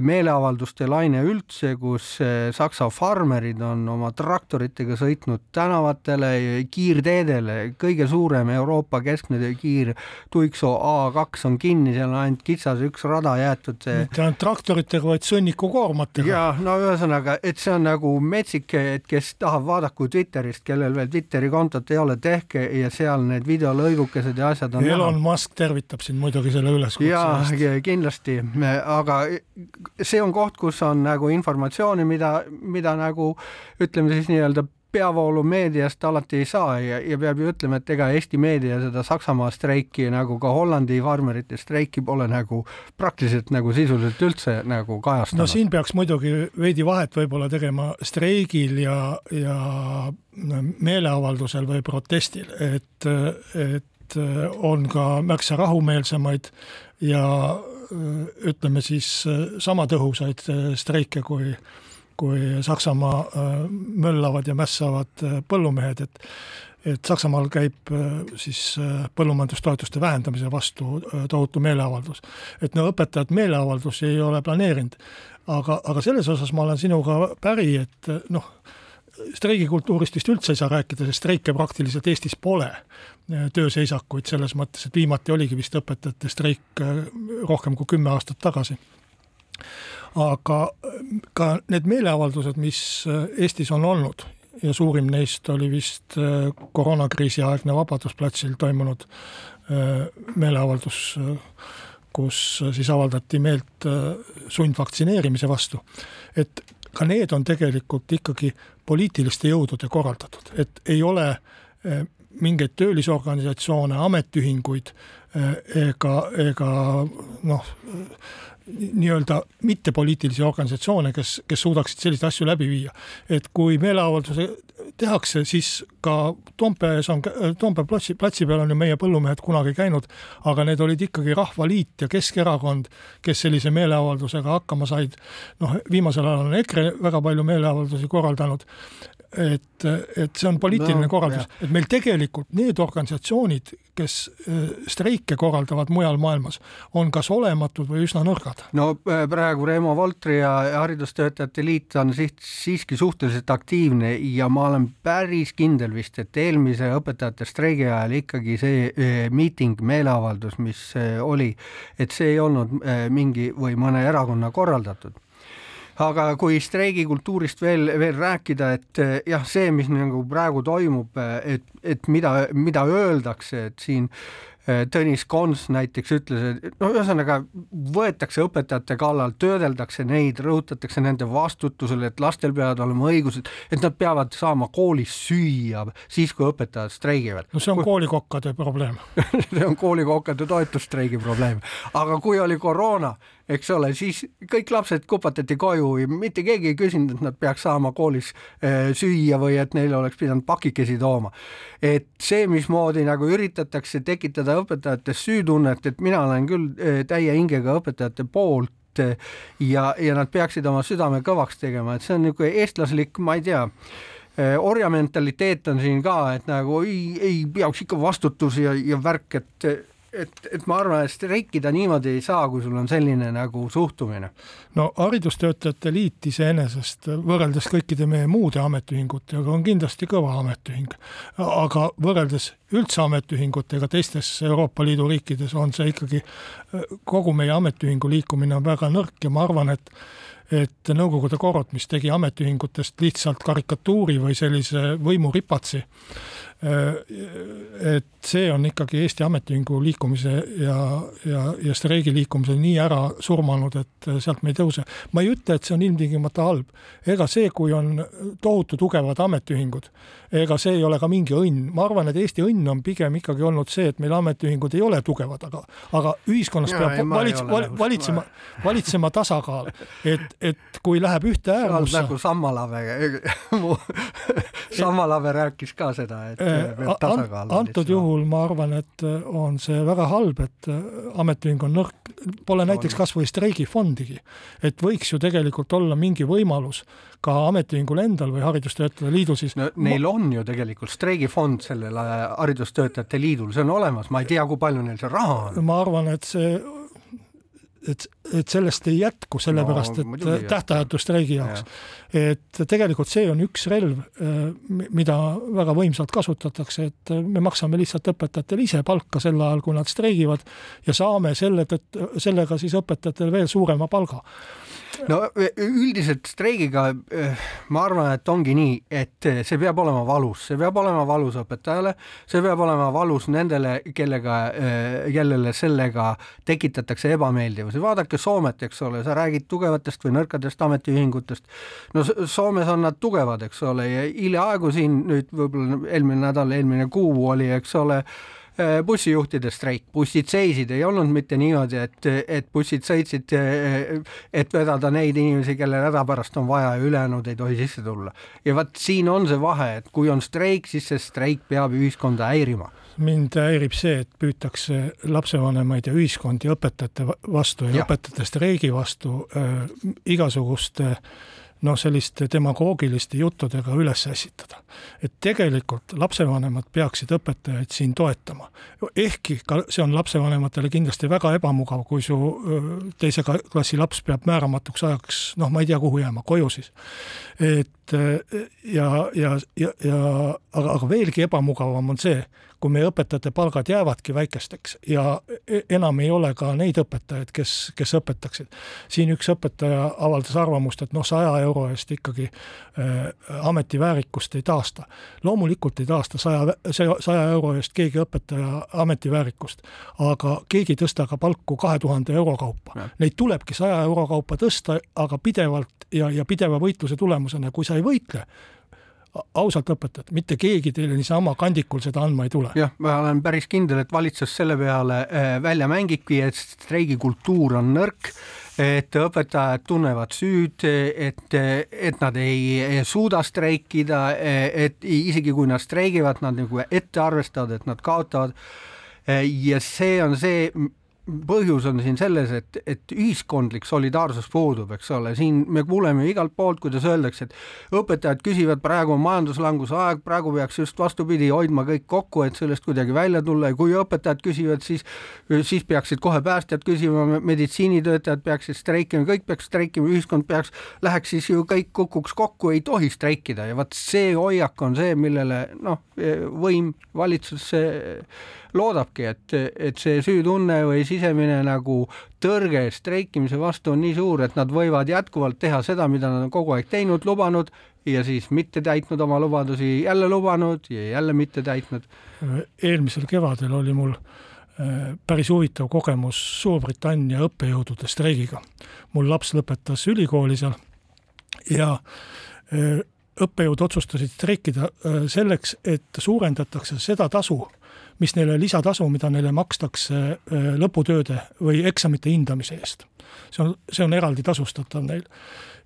meeleavalduste laine üldse, kus äh, Saksa farmerid on oma traktoritega sõitnud tänavatele, kiirteedele, kõige suurem Euroopa keskne kiir Tuikso A2 on kinni, seal on ainult kitsas üks rada jäetud. mitte ainult traktoritega, vaid sõnnikukoormatega. ja no ühesõnaga, et see on nagu metsik, et kes tahab, vaadaku Twitterist, kellel veel Twitteri kontot ei ole, tehke ja seal need videolõigukesed ja asjad on Elon näha. Musk tervitab sind muidugi selle üleskutse eest. kindlasti, aga see on koht, kus on nagu informatsiooni, mida, mida nagu ütleme siis nii-öelda peavoolumeediast alati ei saa ja, ja peab ju ütlema, et ega Eesti meedia seda Saksamaa streiki nagu ka Hollandi farmerite streiki pole nagu praktiliselt nagu sisuliselt üldse nagu kajastanud. no siin peaks muidugi veidi vahet võib-olla tegema streigil ja, ja meeleavaldusel või protestil, et, et on ka märksa rahumeelsemaid ja ütleme siis sama tõhusaid streike kui kui Saksamaa äh, möllavad ja mässavad äh, põllumehed, et et Saksamaal käib siis põllumajandustoetuste vähendamise vastu tohutu meeleavaldus. et no õpetajad meeleavaldusi ei ole planeerinud, aga, aga selles osas ma olen sinuga päri, et noh, streigikultuurist vist üldse ei saa rääkida, sest streike praktiliselt Eestis pole. Tööseisakuid selles mõttes, et viimati oligi vist õpetajate streik äh, rohkem kui kümme aastat tagasi. aga äh, ka need meeleavaldused, mis äh, Eestis on olnud ja suurim neist oli vist koroonakriisi aegne Vabadusplatsil toimunud meeleavaldus, kus siis avaldati meelt sundvaktsineerimise vastu. et ka need on tegelikult ikkagi poliitiliste jõudude korraldatud, et ei ole mingeid töölisorganisatsioone, ametiühinguid eh, ega, ega noh, nii-öelda mittepoliitilisi organisatsioone, kes, kes suudaksid selliseid asju läbi viia. et kui meeleavalduse tehakse, siis ka Toompeas on, Toompea platsi, platsi peal on ju meie põllumehed kunagi käinud, aga need olid ikkagi Rahvaliit ja Keskerakond, kes sellise meeleavaldusega hakkama said. noh, viimasel ajal on EKRE väga palju meeleavaldusi korraldanud et, et see on poliitiline no, korraldus, et meil tegelikult need organisatsioonid, kes äh, streike korraldavad mujal maailmas, on kas olematud või üsna nõrgad. no äh, praegu Reemo Voltri ja Haridustöötajate Liit on siht, siiski suhteliselt aktiivne ja ma olen päris kindel vist, et eelmise õpetajate streigi ajal ikkagi see äh, miiting, meeleavaldus, mis oli, et see ei olnud mingi või mõne erakonna korraldatud aga kui streigikultuurist veel, veel rääkida, et eh, jah, see, mis nagu praegu toimub, eh, et, et mida, mida öeldakse, et siin eh, Tõnis Kons näiteks ütles, et no ühesõnaga võetakse õpetajate kallal, töödeldakse neid, rõhutatakse nende vastutusele, et lastel peavad olema õigused, et nad peavad saama koolis süüa siis, kui õpetajad streigivad. no see on koolikokkade probleem see on koolikokkade toetusstreigi probleem, aga kui oli koroona eks ole, siis kõik lapsed kupatati koju, mitte keegi ei küsinud, et nad peaks saama koolis äh, süüa või et neile oleks pidanud pakikesi tooma. et see, mismoodi nagu üritatakse tekitada õpetajates süütunnet, et mina olen küll äh, täie hingega õpetajate poolt äh, ja, ja nad peaksid oma südame kõvaks tegema, et see on niisugune eestlaslik, ma ei tea orjamentaliteet on siin ka, et nagu ei, ei peaks ikka vastutus ja, ja värk, et et, et ma arvan, et streikida niimoodi ei saa, kui sul on selline nagu suhtumine. no Haridustöötajate Liit iseenesest võrreldes kõikide meie muude ametiühingutega on kindlasti kõva ametiühing, aga võrreldes üldse ametiühingutega teistes Euroopa Liidu riikides on see ikkagi, kogu meie ametiühingu liikumine on väga nõrk ja ma arvan, et et Nõukogude korrad, mis tegi ametiühingutest lihtsalt karikatuuri või sellise võimuripatsi, et see on ikkagi Eesti Ametiühingu liikumise ja, ja, ja streigi liikumise nii ära surmanud, et sealt me ei tõuse. ma ei ütle, et see on ilmtingimata halb. ega see, kui on tohutu tugevad ametiühingud, ega see ei ole ka mingi õnn. ma arvan, et Eesti õnn on pigem ikkagi olnud see, et meil ametiühingud ei ole tugevad, aga, aga ühiskonnas ja, peab valits-, valitsema, valitsema tasakaal. et, et kui läheb ühte äärmusse. nagu Sammalave Sammalave rääkis ka seda, et An antud juhul ma arvan, et äh, on see väga halb, et äh, ametiühing on nõrk, pole näiteks kas või streigifondigi. et võiks ju tegelikult olla mingi võimalus ka ametiühingul endal või Haridustöötajate Liidul siis no, neil ma... on ju tegelikult streigifond sellel äh, Haridustöötajate Liidul, see on olemas, ma ei tea, kui palju neil see raha on. ma arvan, et see et, et sellest ei jätku, sellepärast no, et tähtajatu streigi jaoks. Et tegelikult see on üks relv, mida väga võimsalt kasutatakse, et me maksame lihtsalt õpetajatele ise palka sel ajal, kui nad streigivad ja saame selle tõttu, sellega siis õpetajatele veel suurema palga no üldiselt streigiga eh, ma arvan, et ongi nii, et see peab olema valus, see peab olema valus õpetajale, see peab olema valus nendele, kellega, eh, kellele sellega tekitatakse ebameeldivusi. vaadake Soomet, eks ole, sa räägid tugevatest või nõrkadest ametiühingutest. no Soomes on nad tugevad, eks ole, ja hiljaaegu siin nüüd võib-olla eelmine nädal, eelmine kuu oli, eks ole Äh, bussijuhtide streik, bussid seisid, ei olnud mitte niimoodi, et, et bussid sõitsid, äh, et vedada neid inimesi, kellel hädapärast on vaja ja ülejäänud ei tohi sisse tulla. ja vot siin on see vahe, et kui on streik, siis see streik peab ühiskonda häirima mind häirib see, et püütakse lapsevanemaid ja ühiskondi õpetajate vastu ja, ja. õpetajate streigi vastu äh, igasuguste noh, selliste demagoogiliste juttudega üles ässitada. et tegelikult lapsevanemad peaksid õpetajaid siin toetama. ehkki ka see on lapsevanematele kindlasti väga ebamugav, kui su teise klassi laps peab määramatuks ajaks, noh, ma ei tea, kuhu jääma, koju siis. et ja, ja, ja, ja aga, aga veelgi ebamugavam on see, kui meie õpetajate palgad jäävadki väikesteks ja e-, enam ei ole ka neid õpetajaid, kes, kes õpetaksid. siin üks õpetaja avaldas arvamust, et noh, saja euro eest ikkagi äh, ameti väärikust ei taasta. loomulikult ei taasta saja, saja euro eest keegi õpetaja ameti väärikust, aga keegi ei tõsta ka palku kahe tuhande euro kaupa. Neid tulebki saja euro kaupa tõsta, aga pidevalt ja, ja pideva võitluse tulemusena, kui sa ei võitle, ausalt õpetajat, mitte keegi teile niisama kandikul seda andma ei tule. jah, ma olen päris kindel, et valitsus selle peale äh, välja mängibki, et streigikultuur on nõrk, et õpetajad tunnevad süüd, et, et nad ei suuda streikida, et isegi kui nad streigivad, nad nagu ette arvestavad, et nad kaotavad. ja see on see, põhjus on siin selles, et, et ühiskondlik solidaarsus puudub, eks ole, siin me kuuleme igalt poolt, kuidas öeldakse, et õpetajad küsivad, praegu on majanduslanguse aeg, praegu peaks just vastupidi hoidma kõik kokku, et sellest kuidagi välja tulla. Ja kui õpetajad küsivad, siis siis peaksid kohe päästjad küsima, meditsiinitöötajad peaksid streikima, kõik peaks streikima, ühiskond peaks, läheks siis ju kõik kukuks kokku, ei tohi streikida. Ja vot see hoiak on see, millele noh, võim, valitsus loodabki, et, et see süütunne või sisemine nagu tõrge streikimise vastu on nii suur, et nad võivad jätkuvalt teha seda, mida nad on kogu aeg teinud, lubanud ja siis mitte täitnud oma lubadusi, jälle lubanud ja jälle mitte täitnud. eelmisel kevadel oli mul äh, päris huvitav kogemus Suurbritannia õppejõudude streigiga. mul laps lõpetas ülikooli seal ja äh, õppejõud otsustasid streikida äh, selleks, et suurendatakse seda tasu, mis neile lisatasu, mida neile makstakse äh, lõputööde või eksamite hindamise eest. see on, see on eraldi tasustatav neil.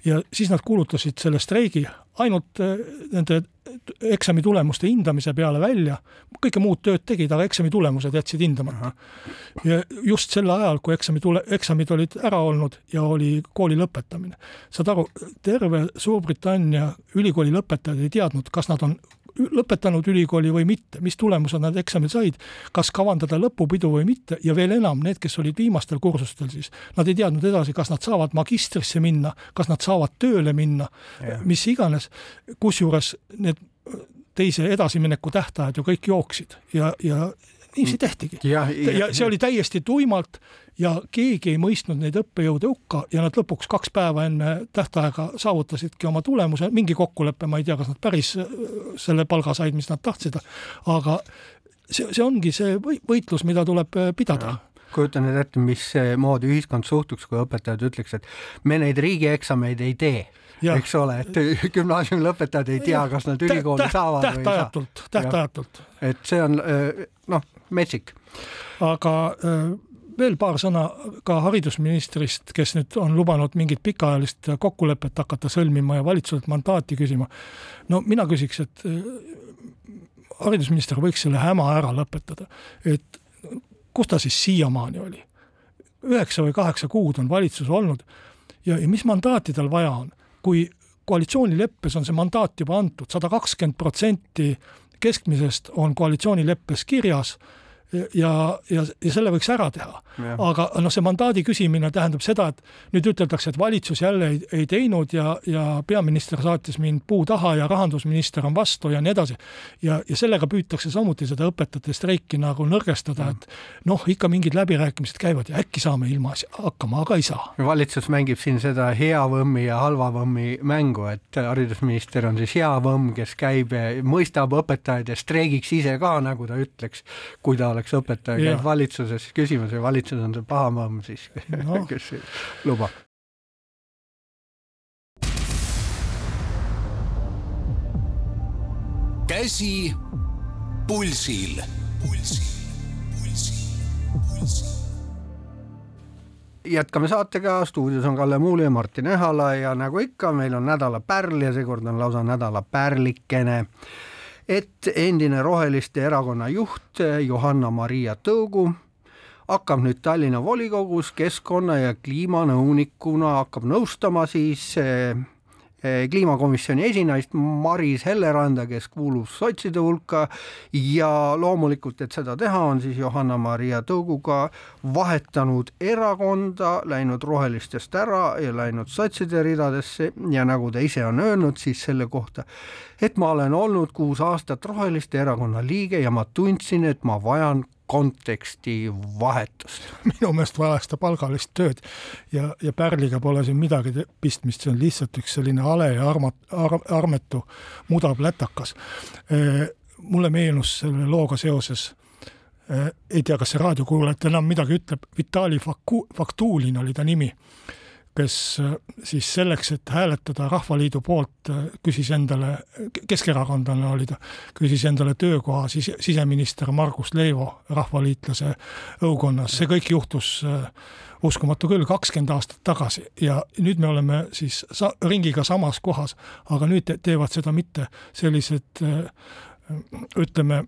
ja siis nad kuulutasid selle streigi ainult äh, nende eksami tulemuste hindamise peale välja, kõike muud tööd tegid, aga eksami tulemused jätsid hindamata. ja just sel ajal, kui eksami tule, eksamid olid ära olnud ja oli kooli lõpetamine. saad aru, terve Suurbritannia ülikooli lõpetajad ei teadnud, kas nad on lõpetanud ülikooli või mitte, mis tulemused nad eksamil said, kas kavandada lõpupidu või mitte ja veel enam, need, kes olid viimastel kursustel siis, nad ei teadnud edasi, kas nad saavad magistrisse minna, kas nad saavad tööle minna, mis iganes, kusjuures need teise edasimineku tähtajad ju kõik jooksid ja, ja niiviisi tehtigi. ja, ja, ja see oli täiesti tuimalt ja keegi ei mõistnud neid õppejõude hukka ja nad lõpuks kaks päeva enne tähtaega saavutasidki oma tulemuse, mingi kokkulepe, ma ei tea, kas nad päris äh, selle palga said, mis nad tahtsid, aga see, see ongi see võitlus, mida tuleb äh, pidada. Kujutan nüüd ette, mismoodi ühiskond suhtuks, kui õpetajad ütleks, et me neid riigieksameid ei tee eks ole, et gümnaasiumi lõpetajad ei tea, kas nad ülikooli saavad tähtajatult, tähtajatult. et see on äh, noh, metsik. aga veel paar sõna ka haridusministrist, kes nüüd on lubanud mingit pikaajalist kokkulepet hakata sõlmima ja valitsuselt mandaati küsima. no mina küsiks, et äh, haridusminister võiks selle häma ära lõpetada, et kus ta siis siiamaani oli? üheksa või kaheksa kuud on valitsus olnud ja, ja mis mandaati tal vaja on? kui koalitsioonileppes on see mandaat juba antud, sada kakskümmend protsenti keskmisest on koalitsioonileppes kirjas ja, ja, ja selle võiks ära teha. aga noh, see mandaadi küsimine tähendab seda, et nüüd üteldakse, et valitsus jälle ei, ei teinud ja, ja peaminister saatis mind puu taha ja rahandusminister on vastu ja nii edasi. ja, ja sellega püütakse samuti seda õpetajate streiki nagu nõrgestada, et noh, ikka mingid läbirääkimised käivad ja äkki saame ilma hakkama, aga ei saa. valitsus mängib siin seda hea võmmi ja halva võmmi mängu, et haridusminister on siis hea võmm, kes käib, mõistab õpetajaid ja streigiks ise ka, nagu ta ütleks, kui ta oleks oleks õpetaja, käib valitsuses küsimas ja valitsus on see paha mamm siis no. kes lubab. käsi pulsil, pulsil, pulsil, pulsil. Jätkame saatega, stuudios on Kalle Muuli ja Martin Ehala ja nagu ikka, meil on nädala pärl ja seekord on lausa nädala pärlikene et endine Roheliste erakonna juht Johanna-Maria Tõugu hakkab nüüd Tallinna volikogus keskkonna- ja kliimanõunikuna, hakkab nõustama siis eh, eh, kliimakomisjoni esinaist Maris Helleranda, kes kuulub sotside hulka. Ja loomulikult, et seda teha, on siis Johanna-Maria Tõuguga vahetanud erakonda, läinud rohelistest ära ja läinud sotside ridadesse. Ja nagu ta ise on öelnud siis selle kohta, et ma olen olnud kuus aastat Roheliste Erakonna liige ja ma tundsin, et ma vajan konteksti vahetust. minu meelest vajas ta palgalist tööd ja, ja Pärliga pole siin midagi pistmist, see on lihtsalt üks selline hale ja armat- ar,, armetu mudav lätakas. mulle meenus selle looga seoses ei tea, kas see raadiokuulajat enam midagi ütleb, Vitali Faku-, Faktuulin oli ta nimi kes äh, siis selleks, et hääletada Rahvaliidu poolt, äh, küsis endale, keskerakondlane oli ta, küsis endale töökoha siis siseminister Margus Leivo rahvaliitlase õukonnas, see kõik juhtus äh, uskumatu küll, kakskümmend aastat tagasi. Ja nüüd me oleme siis sa-, ringiga samas kohas, aga nüüd teevad seda mitte sellised ütleme,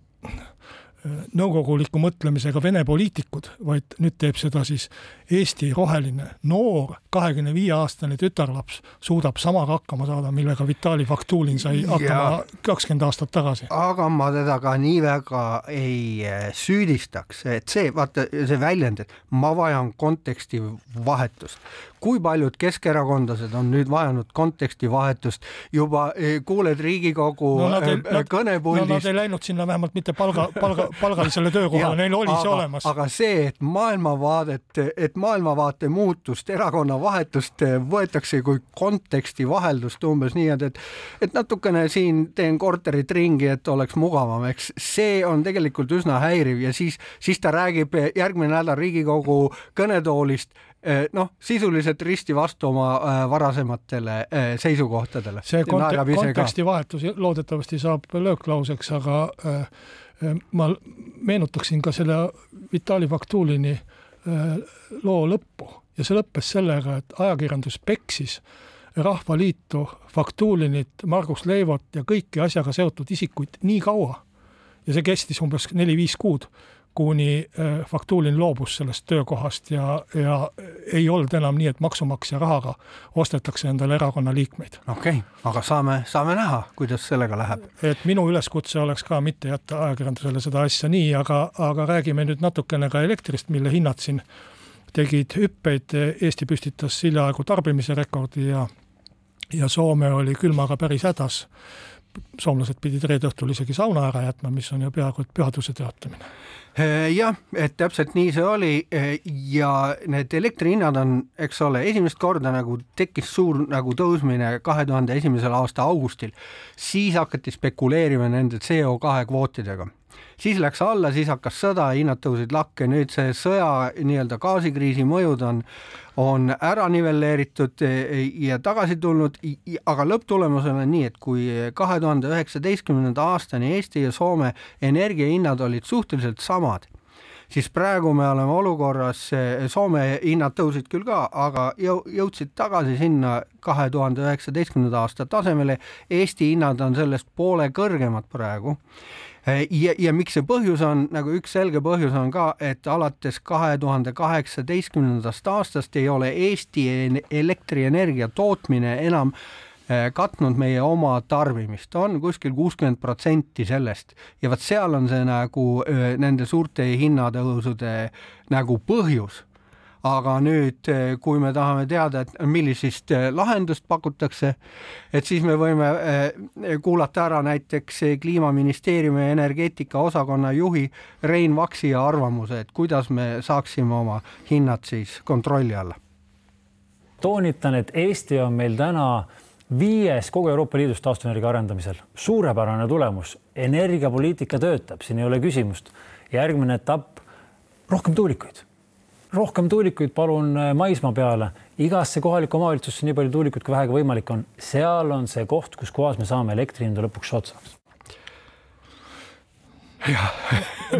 nõukoguliku mõtlemisega Vene poliitikud, vaid nüüd teeb seda siis Eesti roheline noor kahekümne viie aastane tütarlaps suudab samaga hakkama saada, millega Vitali Faktulin sai hakkama kakskümmend aastat tagasi. aga ma teda ka nii väga ei eh, süüdistaks, et see, vaata see väljend, et ma vajan konteksti vahetust kui paljud keskerakondlased on nüüd vajanud konteksti vahetust, juba eh, kuuled Riigikogu no, nad ei, eh, nad, kõnepuldist no,. Nad ei läinud sinna vähemalt mitte palga, palga, palgalisele töökohale, neil oli aga, see olemas. aga see, et maailmavaadet, et maailmavaate muutust, erakonna vahetust võetakse kui konteksti vaheldust umbes nii, et, et et natukene siin teen korterit ringi, et oleks mugavam, eks see on tegelikult üsna häiriv ja siis, siis ta räägib järgmine nädal Riigikogu kõnetoolist Eh, noh, sisuliselt risti vastu oma äh, varasematele äh, seisukohtadele. see konte kontekstivahetus loodetavasti saab lööklauseks, aga äh, ma meenutaksin ka selle Vitali Faktulini loo lõppu. Ja see lõppes sellega, et ajakirjandus peksis Rahvaliitu, Faktulinit, Margus Leivot ja kõiki asjaga seotud isikuid nii kaua. Ja see kestis umbes neli-viis kuud kuni äh, Faktuulin loobus sellest töökohast ja, ja ei olnud enam nii, et maksumaksja rahaga ostetakse endale erakonna liikmeid. okei okay,, aga saame, saame näha, kuidas sellega läheb. et minu üleskutse oleks ka mitte jätta ajakirjandusele seda asja nii, aga, aga räägime nüüd natukene ka elektrist, mille hinnad siin tegid hüppeid, Eesti püstitas hiljaaegu tarbimise rekordi ja ja Soome oli külmaga päris hädas. soomlased pidid reede õhtul isegi sauna ära jätma, mis on ju peaaegu et pühaduse teatamine jah, et täpselt nii see oli äh, ja need elektrihinnad on, eks ole, esimest korda nagu tekkis suur nagu tõusmine kahe tuhande esimesel aasta augustil, siis hakati spekuleerima nende CO2 kvootidega siis läks alla, siis hakkas sõda, hinnad tõusid lakke, nüüd see sõja nii-öelda gaasikriisi mõjud on, on ära nivelleeritud e, ja tagasi tulnud, aga lõpptulemusel on nii, et kui kahe tuhande üheksateistkümnenda aastani Eesti ja Soome energiahinnad olid suhteliselt samad, siis praegu me oleme olukorras, Soome hinnad tõusid küll ka, aga jõudsid tagasi sinna kahe tuhande üheksateistkümnenda aasta tasemele, Eesti hinnad on sellest poole kõrgemad praegu ja, ja miks see põhjus on, nagu üks selge põhjus on ka, et alates kahe tuhande kaheksateistkümnendast aastast ei ole Eesti elektrienergia tootmine enam äh, katnud meie oma tarbimist, on kuskil kuuskümmend protsenti sellest. Ja vot seal on see nagu äh, nende suurte hinnatõusude nagu põhjus aga nüüd, eh, kui me tahame teada, et millisest eh, lahendust pakutakse, et siis me võime eh, kuulata ära näiteks kliimaministeeriumi energeetikaosakonna juhi Rein Vaksi arvamuse, et kuidas me saaksime oma hinnad siis kontrolli alla. toonitan, et Eesti on meil täna viies kogu Euroopa Liidus taastuvenergia arendamisel, suurepärane tulemus, energiapoliitika töötab, siin ei ole küsimust. järgmine etapp, rohkem tuulikuid rohkem tuulikuid palun äh, maismaa peale, igasse kohalikku omavalitsusse nii palju tuulikuid, kui vähegi võimalik on, seal on see koht, kus kohas me saame elektri hinda lõpuks soodsaks.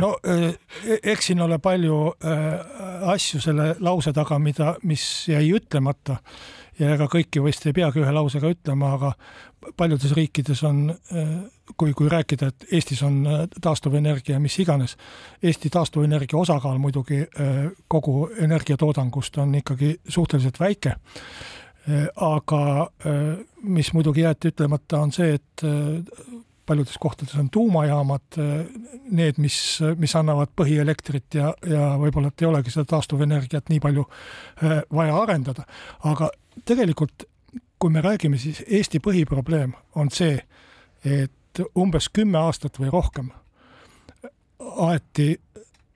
No äh, e-, eks siin ole palju äh, asju selle lause taga, mida, mis jäi ütlemata. Ja ega kõiki vist ei peagi ühe lausega ütlema, aga paljudes riikides on, kui, kui rääkida, et Eestis on taastuvenergia mis iganes, Eesti taastuvenergia osakaal muidugi kogu energiatoodangust on ikkagi suhteliselt väike. Aga mis muidugi jäeti ütlemata, on see, et paljudes kohtades on tuumajaamad need, mis, mis annavad põhielektrit ja, ja võib-olla, et ei olegi seda taastuvenergiat nii palju vaja arendada. aga tegelikult, kui me räägime, siis Eesti põhiprobleem on see, et umbes kümme aastat või rohkem aeti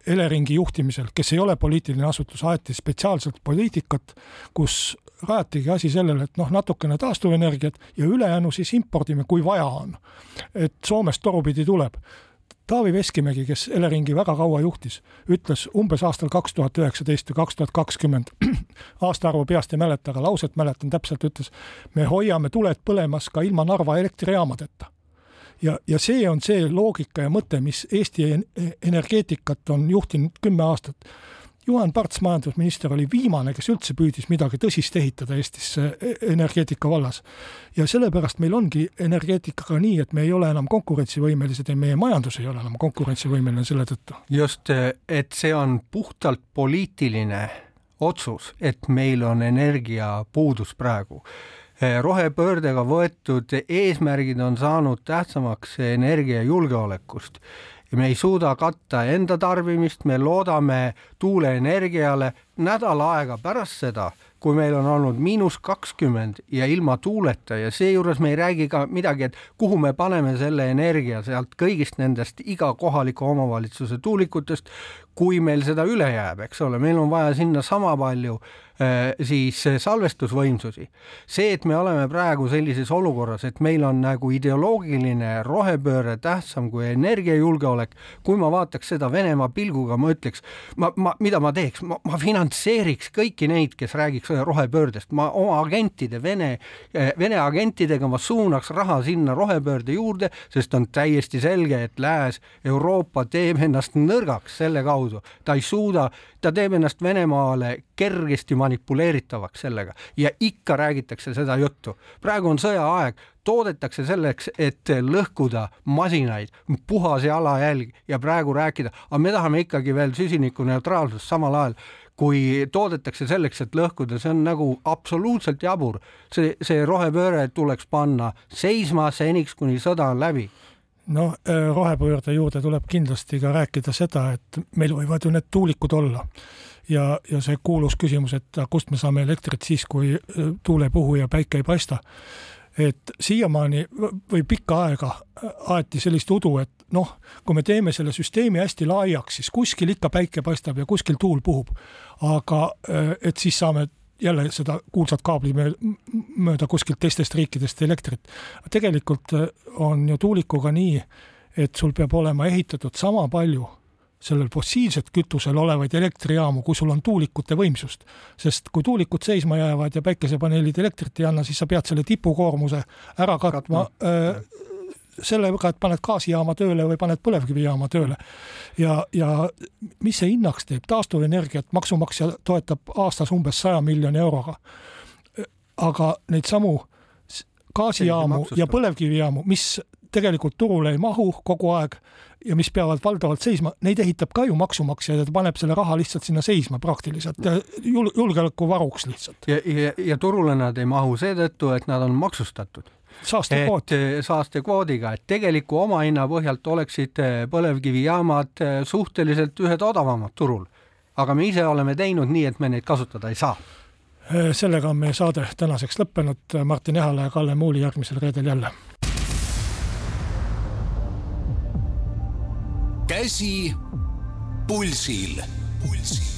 Eleringi juhtimisel, kes ei ole poliitiline asutus, aeti spetsiaalselt poliitikat, kus rajatigi asi sellele, et noh, natukene taastuvenergiat ja ülejäänu siis impordime, kui vaja on. et Soomest torupidi tuleb. Taavi Veskimägi, kes Eleringi väga kaua juhtis, ütles umbes aastal kaks tuhat üheksateist või kaks tuhat kakskümmend, aastaarvu peast ei mäleta, aga lauset mäletan täpselt, ütles me hoiame tuled põlemas ka ilma Narva elektrijaamadeta ja, ja see on see loogika ja mõte, mis Eesti energeetikat on juhtinud kümme aastat. Juhan Parts, majandusminister, oli viimane, kes üldse püüdis midagi tõsist ehitada Eestisse e-, energeetika vallas. ja sellepärast meil ongi energeetikaga nii, et me ei ole enam konkurentsivõimelised ja meie majandus ei ole enam konkurentsivõimeline selle tõttu. just, et see on puhtalt poliitiline otsus, et meil on energiapuudus praegu Eh, rohepöördega võetud eesmärgid on saanud tähtsamaks energiajulgeolekust ja me ei suuda katta enda tarbimist, me loodame tuuleenergiale nädal aega pärast seda, kui meil on olnud miinus kakskümmend ja ilma tuuleta. Ja seejuures me ei räägi ka midagi, et kuhu me paneme selle energia sealt kõigist nendest iga kohaliku omavalitsuse tuulikutest, kui meil seda üle jääb, eks ole, meil on vaja sinna sama palju Äh, siis äh, salvestusvõimsusi. see, et me oleme praegu sellises olukorras, et meil on nagu ideoloogiline rohepööre tähtsam kui energiajulgeolek, kui ma vaataks seda Venemaa pilguga, ma ütleks, ma, ma, mida ma teeks, ma, ma finantseeriks kõiki neid, kes räägiks rohepöördest, ma oma agentide, Vene, äh, Vene agentidega ma suunaks raha sinna rohepöörde juurde, sest on täiesti selge, et Lääs, Euroopa teeb ennast nõrgaks selle kaudu, ta ei suuda, ta teeb ennast Venemaale kergesti manipuleeritavaks sellega ja ikka räägitakse seda juttu. praegu on sõjaaeg, toodetakse selleks, et lõhkuda masinaid, puhas jalajälg ja praegu rääkida, aga me tahame ikkagi veel süsinikuneutraalsust samal ajal kui toodetakse selleks, et lõhkuda, see on nagu absoluutselt jabur. see, see rohepööre tuleks panna seisma seniks, kuni sõda on läbi no äh, rohepöörde juurde tuleb kindlasti ka rääkida seda, et meil võivad ju need tuulikud olla ja, ja see kuulus küsimus, et kust me saame elektrit siis, kui äh, tuul ei puhu ja päike ei paista. et siiamaani või pikka aega äh, aeti sellist udu, et noh, kui me teeme selle süsteemi hästi laiaks, siis kuskil ikka päike paistab ja kuskil tuul puhub. aga et siis saame jälle seda kuulsat kaabli mööda kuskilt teistest riikidest elektrit. tegelikult on ju tuulikuga nii, et sul peab olema ehitatud sama palju sellel fossiilset kütusel olevaid elektrijaamu, kui sul on tuulikute võimsust. sest kui tuulikud seisma jäävad ja päikesepaneelid elektrit ei anna, siis sa pead selle tipukoormuse ära katma äh, sellega, et paned gaasijaama tööle või paned põlevkivijaama tööle. ja, ja mis see hinnaks teeb, taastuvenergiat maksumaksja toetab aastas umbes saja miljoni euroga. aga neid samu gaasijaamu ja põlevkivijaamu, mis tegelikult turule ei mahu kogu aeg ja mis peavad valdavalt seisma, neid ehitab ka ju maksumaksja ja ta paneb selle raha lihtsalt sinna seisma praktiliselt jul, julgeolekuvaruks lihtsalt. ja, ja, ja turule nad ei mahu seetõttu, et nad on maksustatud saastekvoot. Eh, saastekvoodiga, et tegeliku omahinna põhjalt oleksid eh, põlevkivijaamad eh, suhteliselt ühed odavamad turul. aga me ise oleme teinud nii, et me neid kasutada ei saa. Sellega on meie saade tänaseks lõppenud, Martin Ehala ja Kalle Muuli järgmisel reedel jälle. Käsi pulsil, pulsil